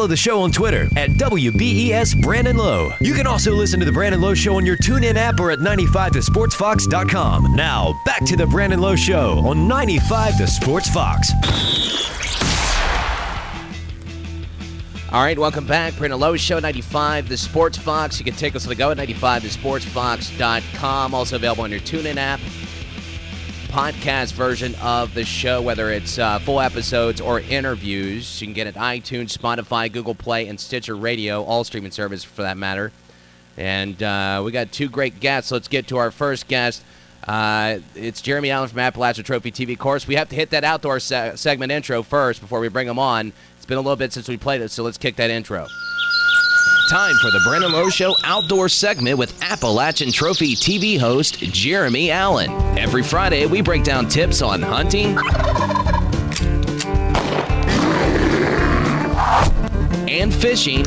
follow the show on Twitter at WBES Brandon Lowe. You can also listen to The Brandon Lowe Show on your TuneIn app or at 95thesportsfox.com. Now, back to The Brandon Lowe Show on 95 The Sports Fox. All right, welcome back. Brandon Lowe Show 95, The Sports Fox. You can take us on the go at 95thesportsfox.com. Also available on your TuneIn app. Podcast version of the show, whether it's uh, full episodes or interviews. You can get it iTunes, Spotify, Google Play, and Stitcher Radio, all streaming service for that matter. And uh, we got two great guests. Let's get to our first guest. Uh, it's Jeremy Allen from Appalachian Trophy TV. Of course, we have to hit that outdoor se- segment intro first before we bring him on It's been a little bit since we played it, so let's kick that intro. Time for the Brandon Lowe Show outdoor segment with Appalachian Trophy TV host Jeremy Allen. Every Friday, we break down tips on hunting and fishing.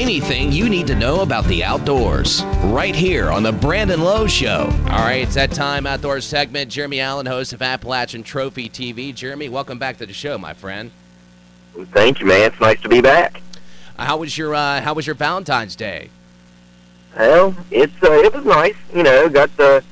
Anything you need to know about the outdoors, right here on the Brandon Lowe Show. All right, it's that time outdoor segment. Jeremy Allen, host of Appalachian Trophy TV. Jeremy, welcome back to the show, my friend. Thank you, man. It's nice to be back. How was your uh, How was your Valentine's Day? Well, it's uh, it was nice. You know, got the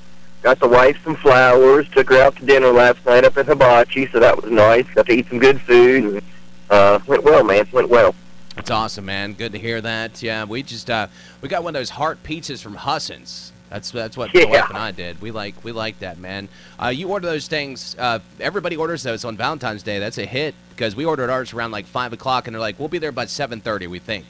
got the wife some flowers. Took her out to dinner last night up at Hibachi, so that was nice. Got to eat some good food. And, uh, went well, man. Went well. That's awesome, man. Good to hear that. Yeah, we just uh, we got one of those heart pizzas from Husson's. That's that's what yeah. my wife and I did. We like we like that, man. Uh, you order those things. Uh, everybody orders those on Valentine's Day. That's a hit because we ordered ours around like five o'clock, and they're like, "We'll be there by 7.30, We think.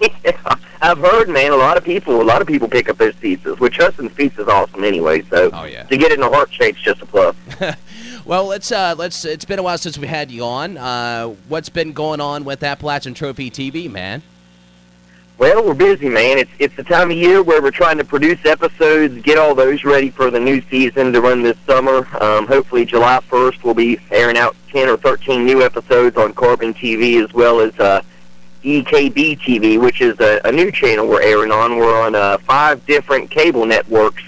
Yeah, I've heard, man. A lot of people, a lot of people pick up those pizzas. Which Husson's pizza is awesome anyway. So oh, yeah. to get it in a heart shape's just a plus. Well, let's uh, let's. It's been a while since we had you on. Uh, what's been going on with Appalachian Trophy TV, man? Well, we're busy, man. It's it's the time of year where we're trying to produce episodes, get all those ready for the new season to run this summer. Um, hopefully, July 1st, we'll be airing out 10 or 13 new episodes on Carbon TV as well as uh, EKB TV, which is a, a new channel we're airing on. We're on uh, five different cable networks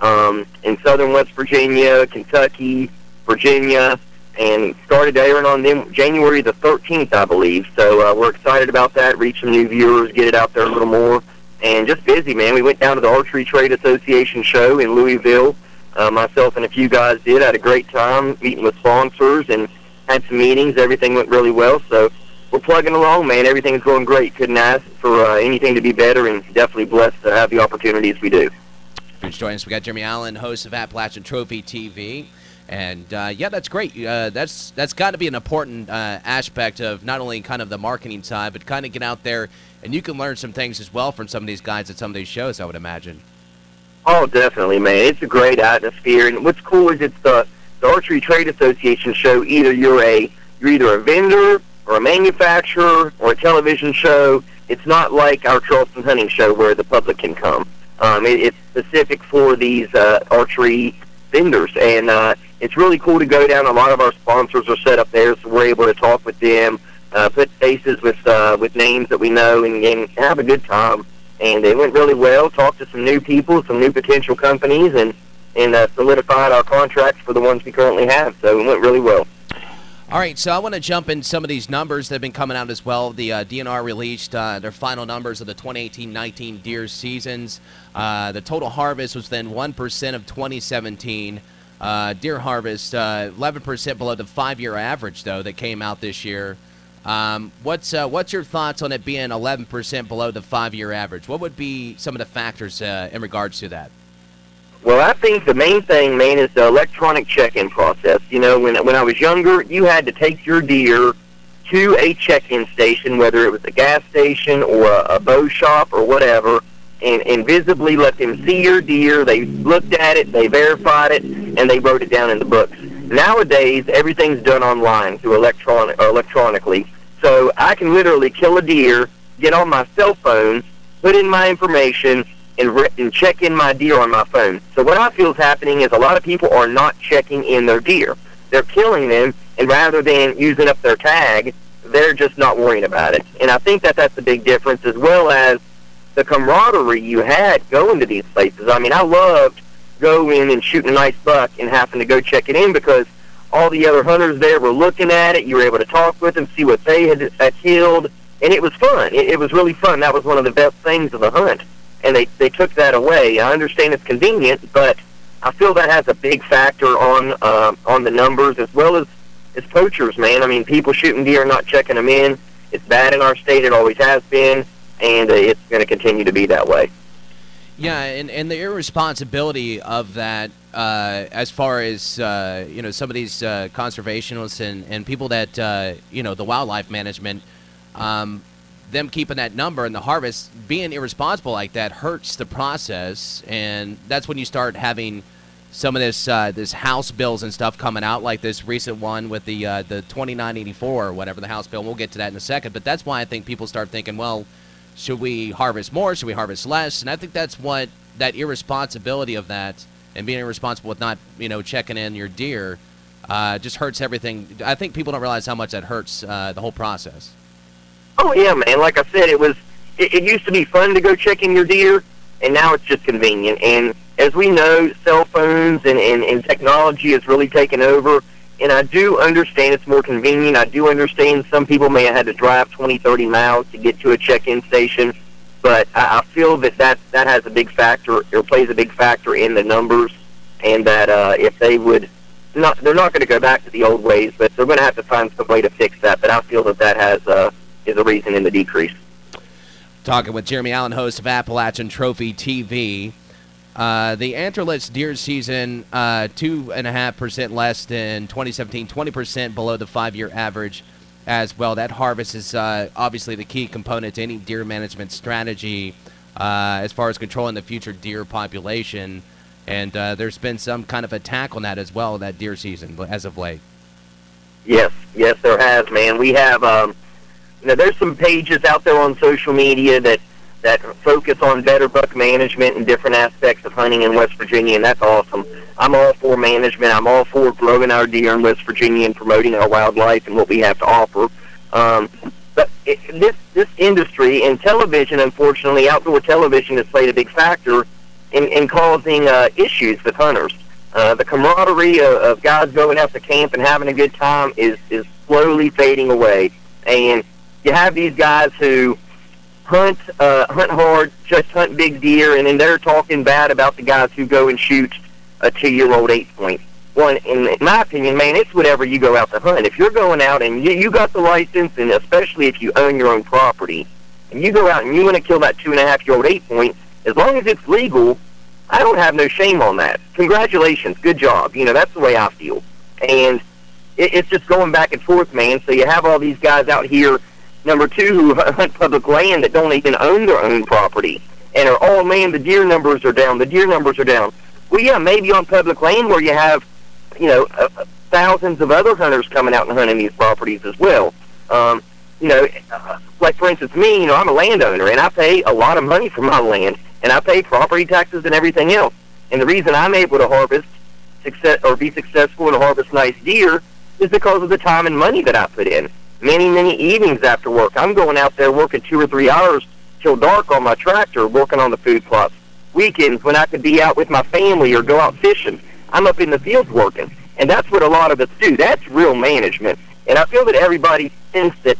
um, in southern West Virginia, Kentucky, Virginia, and started airing on them January the 13th, I believe. So uh, we're excited about that, reach some new viewers, get it out there a little more, and just busy, man. We went down to the Archery Trade Association show in Louisville. Uh, myself and a few guys did. had a great time meeting with sponsors and had some meetings. Everything went really well. So we're plugging along, man. Everything's going great. Couldn't ask for uh, anything to be better, and definitely blessed to have the opportunities we do. Thanks for joining us. We got Jeremy Allen, host of Appalachian Trophy TV. And uh, yeah, that's great. Uh, that's that's got to be an important uh, aspect of not only kind of the marketing side, but kind of get out there and you can learn some things as well from some of these guys at some of these shows. I would imagine. Oh, definitely, man. It's a great atmosphere, and what's cool is it's the the Archery Trade Association show. Either you're a you're either a vendor or a manufacturer or a television show. It's not like our Charleston hunting show where the public can come. Um, it, it's specific for these uh, archery vendors, and uh, it's really cool to go down. A lot of our sponsors are set up there, so we're able to talk with them, uh, put faces with uh, with names that we know, and, and have a good time. And it went really well. Talked to some new people, some new potential companies, and and uh, solidified our contracts for the ones we currently have. So it went really well. All right, so I want to jump in some of these numbers that have been coming out as well. The uh, DNR released uh, their final numbers of the 2018-19 deer seasons. Uh, the total harvest was then 1% of 2017. Uh, deer harvest, 11% uh, below the five-year average, though, that came out this year. Um, what's uh, what's your thoughts on it being 11% below the five-year average? What would be some of the factors in regards to that? Well, I think the main thing, man, is the electronic check-in process. You know, when when I was younger, you had to take your deer to a check-in station, whether it was a gas station or a, a bow shop or whatever, and, visibly let them see your deer. They looked at it, they verified it, and they wrote it down in the books. Nowadays, everything's done online through electronic or electronically. So I can literally kill a deer, get on my cell phone, put in my information, and, re- and check in my deer on my phone. So what I feel is happening is a lot of people are not checking in their deer. They're killing them, and rather than using up their tag, they're just not worrying about it. And I think that that's the big difference, as well as the camaraderie you had going to these places. I mean, I loved going and shooting a nice buck and having to go check it in because all the other hunters there were looking at it. You were able to talk with them, see what they had, had killed, and it was fun. It, it was really fun. That was one of the best things of the hunt, and they they took that away. I understand it's convenient, but I feel that has a big factor on uh, on the numbers as well as as poachers. Man, I mean, people shooting deer not checking them in. It's bad in our state. It always has been, and uh, it's going to continue to be that way. Yeah, and, and the irresponsibility of that, uh, as far as uh, you know, some of these uh, conservationists and, and people that uh, you know, the wildlife management, um, them keeping that number and the harvest being irresponsible like that hurts the process, and that's when you start having some of this uh, this House bills and stuff coming out, like this recent one with the the 2984 or whatever the House bill. And we'll get to that in a second, but that's why I think people start thinking, well should we harvest more? Should we harvest less? And I think that's what that irresponsibility of that and being irresponsible with not, you know, checking in your deer uh, just hurts everything. I think people don't realize how much that hurts uh, the whole process. Oh yeah, man. Like I said, it was. It, it used to be fun to go check in your deer, and now it's just convenient. And as we know, cell phones and, and, and technology has really taken over and I do understand it's more convenient. I do understand some people may have had to drive 20, 30 miles to get to a check-in station, but I, I feel that, that that has a big factor or plays a big factor in the numbers, and that uh, if they would not, they're not going to go back to the old ways, but they're going to have to find some way to fix that. But I feel that that has uh, is a reason in the decrease. Talking with Jeremy Allen, host of Appalachian Trophy TV. Uh, the antlerless deer season, uh, two and a half percent less than 2017, 20 percent below the five-year average, as well. That harvest is uh, obviously the key component to any deer management strategy, uh, as far as controlling the future deer population. And uh, there's been some kind of attack on that as well that deer season as of late. Yes, yes, there has, man. We have, um, you know, there's some pages out there on social media that that focus on better buck management and different aspects of hunting in West Virginia, and that's awesome. I'm all for management. I'm all for growing our deer in West Virginia and promoting our wildlife and what we have to offer. Um, but it, this this industry and television, unfortunately, outdoor television has played a big factor in, in causing uh, issues with hunters. Uh, the camaraderie of, of guys going out to camp and having a good time is is slowly fading away, and you have these guys who hunt uh, hunt hard, just hunt big deer, and then they're talking bad about the guys who go and shoot a two-year-old eight point. Well, in, in my opinion, man, it's whatever you go out to hunt. If you're going out and you, you got the license, and especially if you own your own property, and you go out and you want to kill that two and a half year old eight point, as long as it's legal, I don't have no shame on that. Congratulations, good job. You know that's the way I feel, and it, it's just going back and forth, man. So you have all these guys out here Number two, who hunt public land that don't even own their own property and are, oh man, the deer numbers are down. The deer numbers are down. Well, yeah, maybe on public land where you have, you know, uh, thousands of other hunters coming out and hunting these properties as well. Um, you know, uh, like for instance, me, you know, I'm a landowner and I pay a lot of money for my land and I pay property taxes and everything else. And the reason I'm able to harvest success or be successful and harvest nice deer is because of the time and money that I put in many, many evenings after work. I'm going out there working two or three hours till dark on my tractor working on the food plots. Weekends when I could be out with my family or go out fishing, I'm up in the fields working. And that's what a lot of us do. That's real management. And I feel that everybody thinks that,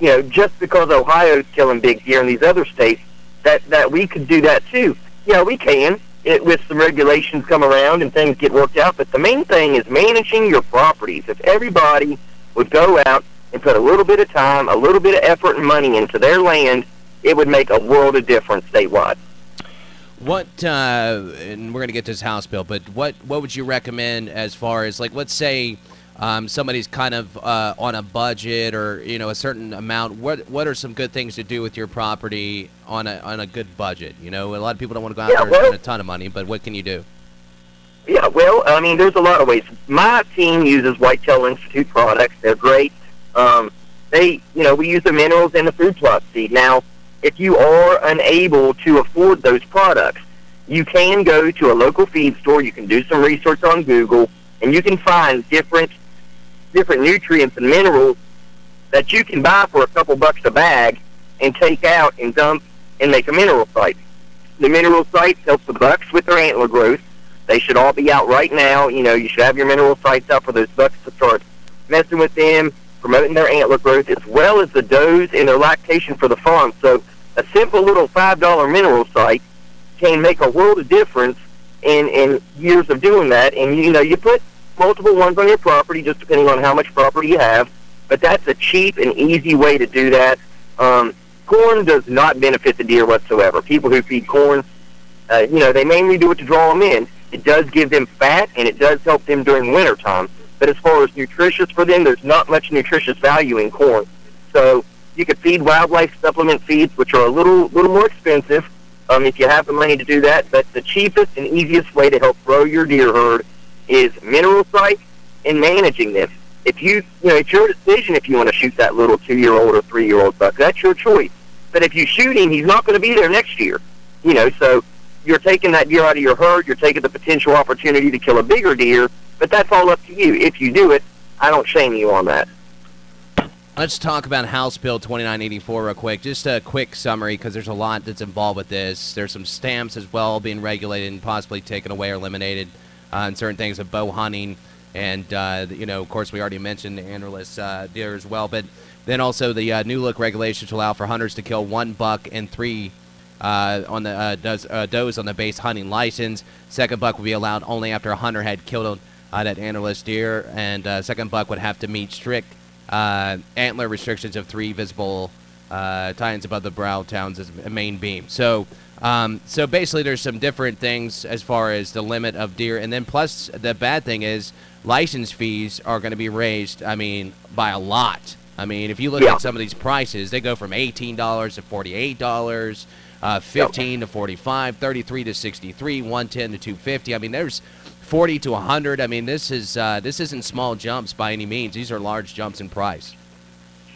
you know, just because Ohio's killing big deer in these other states, that, that we could do that too. Yeah, we can. It, with some regulations come around and things get worked out. But the main thing is managing your properties. If everybody would go out and put a little bit of time, a little bit of effort and money into their land, it would make a world of difference statewide. What uh, and we're going to get to this house bill, but what what would you recommend as far as like let's say um, somebody's kind of uh, on a budget or you know a certain amount. What what are some good things to do with your property on a on a good budget? You know, a lot of people don't want to go out yeah, there well, and spend a ton of money, but what can you do? Yeah, well, I mean, there's a lot of ways. My team uses Whitetail Institute products. They're great. Um, they, you know, we use the minerals in the food plot seed. Now, if you are unable to afford those products, you can go to a local feed store. You can do some research on Google, and you can find different different nutrients and minerals that you can buy for a couple bucks a bag and take out and dump and make a mineral site. The mineral site helps the bucks with their antler growth. They should all be out right now. You know, you should have your mineral sites out for those bucks to start messing with them, promoting their antler growth, as well as the does and their lactation for the fawn. So a simple little $5 mineral site can make a world of difference in, in years of doing that. And, you know, you put multiple ones on your property, just depending on how much property you have. But that's a cheap and easy way to do that. Um, corn does not benefit the deer whatsoever. People who feed corn, uh, you know, they mainly do it to draw them in. It does give them fat, and it does help them during winter time. But as far as nutritious for them, there's not much nutritious value in corn. So you could feed wildlife supplement feeds, which are a little little more expensive um, if you have the money to do that. But the cheapest and easiest way to help grow your deer herd is mineral sites and managing them. If you, you know, it's your decision if you want to shoot that little two-year-old or three-year-old buck. That's your choice. But if you shoot him, he's not going to be there next year. You know, so you're taking that deer out of your herd. You're taking the potential opportunity to kill a bigger deer. But that's all up to you. If you do it, I don't shame you on that. Let's talk about House Bill 2984 real quick. Just a quick summary because there's a lot that's involved with this. There's some stamps as well being regulated and possibly taken away or eliminated uh, certain things of bow hunting. And, uh, you know, of course, we already mentioned the antlerless uh, deer as well. But then also the uh, new look regulations allow for hunters to kill one buck and three uh, on the uh, does, does on the base hunting license. Second buck would be allowed only after a hunter had killed that antlerless deer. And second buck would have to meet strict uh, antler restrictions of three visible uh, tines above the brow tines as a main beam. So, um, so basically, there's some different things as far as the limit of deer, and then plus the bad thing is license fees are going to be raised. I mean, by a lot. I mean, if you look yeah. at some of these prices, they go from eighteen dollars to forty-eight dollars, uh, fifteen to forty-five, thirty-three to sixty-three, one ten to two fifty. I mean, there's 40 to 100. I mean, this is uh, this isn't small jumps by any means. These are large jumps in price.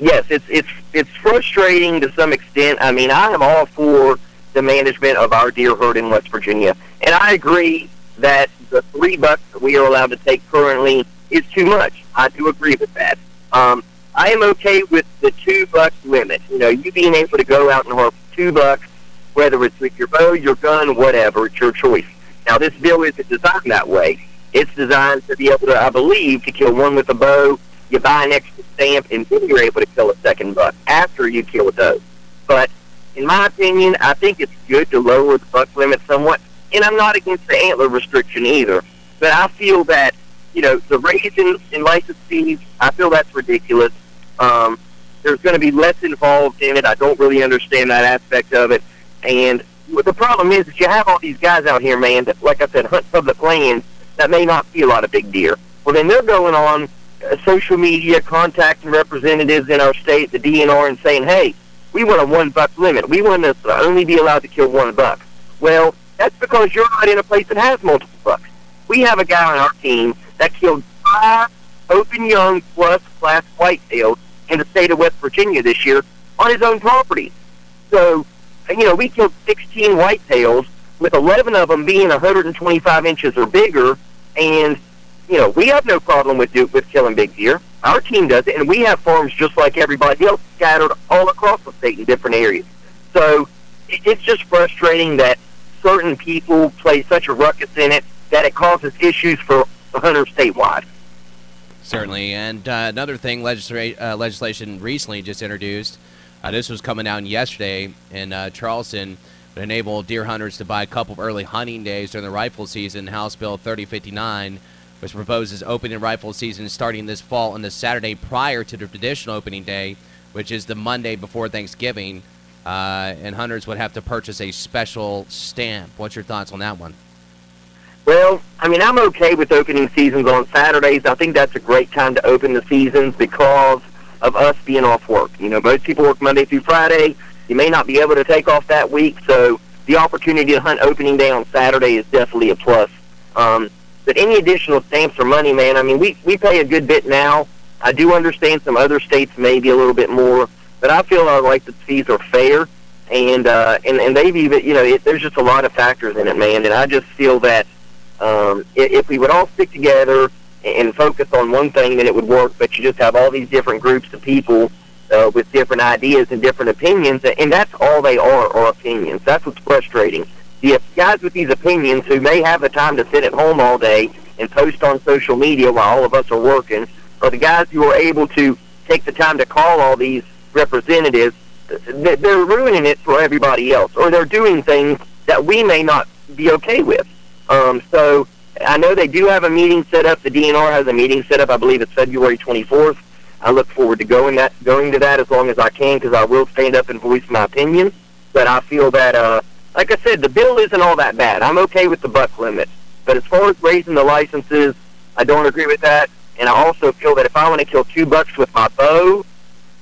Yes, it's it's it's frustrating to some extent. I mean, I am all for the management of our deer herd in West Virginia, and I agree that the three bucks that we are allowed to take currently is too much. I do agree with that. Um, I am okay with the two buck limit. You know, you being able to go out and harvest two bucks, whether it's with your bow, your gun, whatever, it's your choice. Now, this bill isn't designed that way. It's designed to be able to, I believe, to kill one with a bow. You buy an extra stamp, and then you're able to kill a second buck after you kill a doe. But in my opinion, I think it's good to lower the buck limit somewhat. And I'm not against the antler restriction either. But I feel that, you know, the raising in license fees, I feel that's ridiculous. Um, there's going to be less involved in it. I don't really understand that aspect of it. And the problem is that you have all these guys out here, man, that, like I said, hunt public land that may not see a lot of big deer. Well, then they're going on uh, social media, contacting representatives in our state, the DNR, and saying, hey, we want a one buck limit. We want to only be allowed to kill one buck. Well, that's because you're not in a place that has multiple bucks. We have a guy on our team that killed five open young plus class whitetails in the state of West Virginia this year on his own property. So you know, we killed 16 whitetails, with 11 of them being 125 inches or bigger, and you know, we have no problem with with killing big deer. Our team does it, and we have farms just like everybody else scattered all across the state in different areas. So it's just frustrating that certain people play such a ruckus in it that it causes issues for hunters statewide. Certainly, and uh, another thing, legisla- uh, legislation recently just introduced uh, this was coming out yesterday in uh, Charleston. Would enable deer hunters to buy a couple of early hunting days during the rifle season. House Bill 3059, which proposes opening rifle season starting this fall on the Saturday prior to the traditional opening day, which is the Monday before Thanksgiving. Uh, and hunters would have to purchase a special stamp. What's your thoughts on that one? Well, I mean, I'm okay with opening seasons on Saturdays. I think that's a great time to open the seasons because of us being off work. You know, most people work Monday through Friday. You may not be able to take off that week, so the opportunity to hunt opening day on Saturday is definitely a plus. Um, but any additional stamps or money, man, I mean, we, we pay a good bit now. I do understand some other states may be a little bit more, but I feel like the fees are fair. And, uh, and, and they've even, you know, it, there's just a lot of factors in it, man. And I just feel that um, if, if we would all stick together and focus on one thing, then it would work. But you just have all these different groups of people uh, with different ideas and different opinions, and that's all they are, are opinions. That's what's frustrating. the guys with these opinions who may have the time to sit at home all day and post on social media while all of us are working, or the guys who are able to take the time to call all these representatives, they're ruining it for everybody else, or they're doing things that we may not be okay with. Um, so I know they do have a meeting set up. The DNR has a meeting set up. I believe it's February 24th. I look forward to going that going to that as long as I can because I will stand up and voice my opinion. But I feel that, uh, like I said, the bill isn't all that bad. I'm okay with the buck limit. But as far as raising the licenses, I don't agree with that. And I also feel that if I want to kill two bucks with my bow,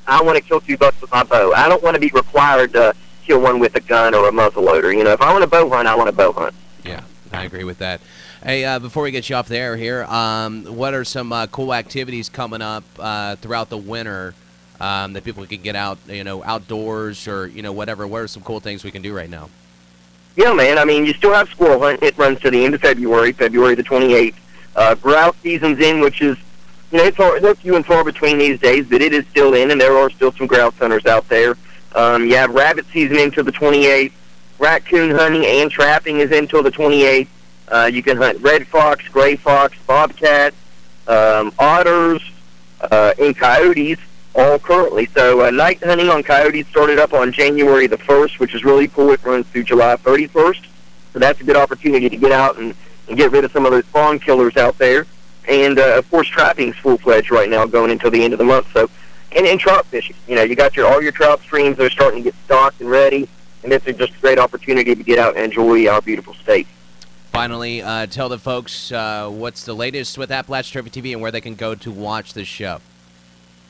I want to kill two bucks with my bow. I don't want to be required to kill one with a gun or a muzzle loader. You know, if I want to bow hunt, I want to bow hunt. Yeah, I agree with that. Hey, uh, before we get you off the air here, um, what are some uh, cool activities coming up uh, throughout the winter um, that people can get out, you know, outdoors or you know whatever? What are some cool things we can do right now? Yeah, man. I mean, you still have squirrel hunt. It runs to the end of February, February the 28th. Uh, grouse season's in, which is, you know, it's hard, few and far between these days, but it is still in, and there are still some grouse hunters out there. Um, you have rabbit season until the 28th. Raccoon hunting and trapping is until the 28th. Uh, you can hunt red fox, gray fox, bobcat, um, otters, uh, and coyotes all currently. So uh, night hunting on coyotes started up on January the 1st, which is really cool. It runs through July 31st. So that's a good opportunity to get out and, and get rid of some of those fawn killers out there. And, uh, of course, trapping's full-fledged right now going until the end of the month. So, and, and trout fishing. You know, you got your all your trout streams. They're starting to get stocked and ready. And it's just a great opportunity to get out and enjoy our beautiful state. Finally, uh, tell the folks uh, what's the latest with Appalachian Trophy TV and where they can go to watch the show.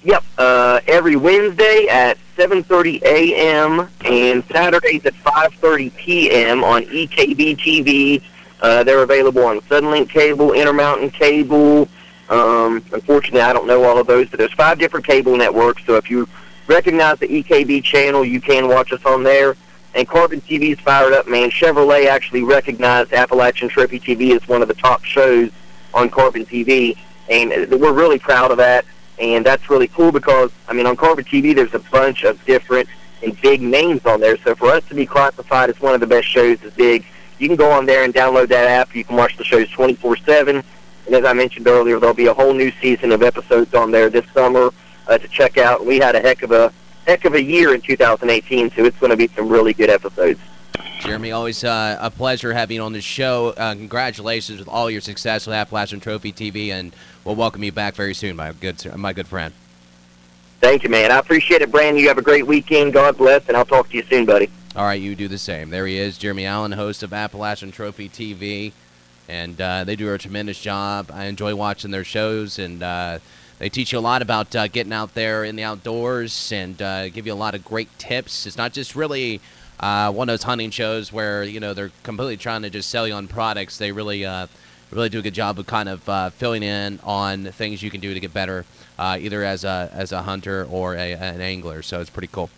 Yep, uh, every Wednesday at 7:30 a.m. and Saturdays at 5:30 p.m. on EKB TV. Uh, they're available on Suddenlink Cable, Intermountain Cable. Um, unfortunately, I don't know all of those, but there's five different cable networks. So if you recognize the EKB channel, you can watch us on there and Carbon TV's fired up, man. Chevrolet actually recognized Appalachian Trophy TV as one of the top shows on Carbon TV, and we're really proud of that. And that's really cool because, I mean, on Carbon TV, there's a bunch of different and big names on there. So for us to be classified as one of the best shows is big. You can go on there and download that app. You can watch the shows 24-7. And as I mentioned earlier, there'll be a whole new season of episodes on there this summer uh, to check out. We had a heck of a heck of a year in 2018, so it's going to be some really good episodes. Jeremy, always uh, a pleasure having you on the show. Uh, congratulations with all your success with Appalachian Trophy TV, and we'll welcome you back very soon, my good my good friend. Thank you, man. I appreciate it, Brandon. You have a great weekend. God bless, and I'll talk to you soon, buddy. All right, you do the same. There he is, Jeremy Allen, host of Appalachian Trophy TV, and uh, they do a tremendous job. I enjoy watching their shows, and uh, they teach you a lot about uh, getting out there in the outdoors and uh, give you a lot of great tips. It's not just really uh, one of those hunting shows where you know they're completely trying to just sell you on products. They really, uh, really do a good job of kind of uh, filling in on things you can do to get better, uh, either as a as a hunter or a, an angler. So it's pretty cool.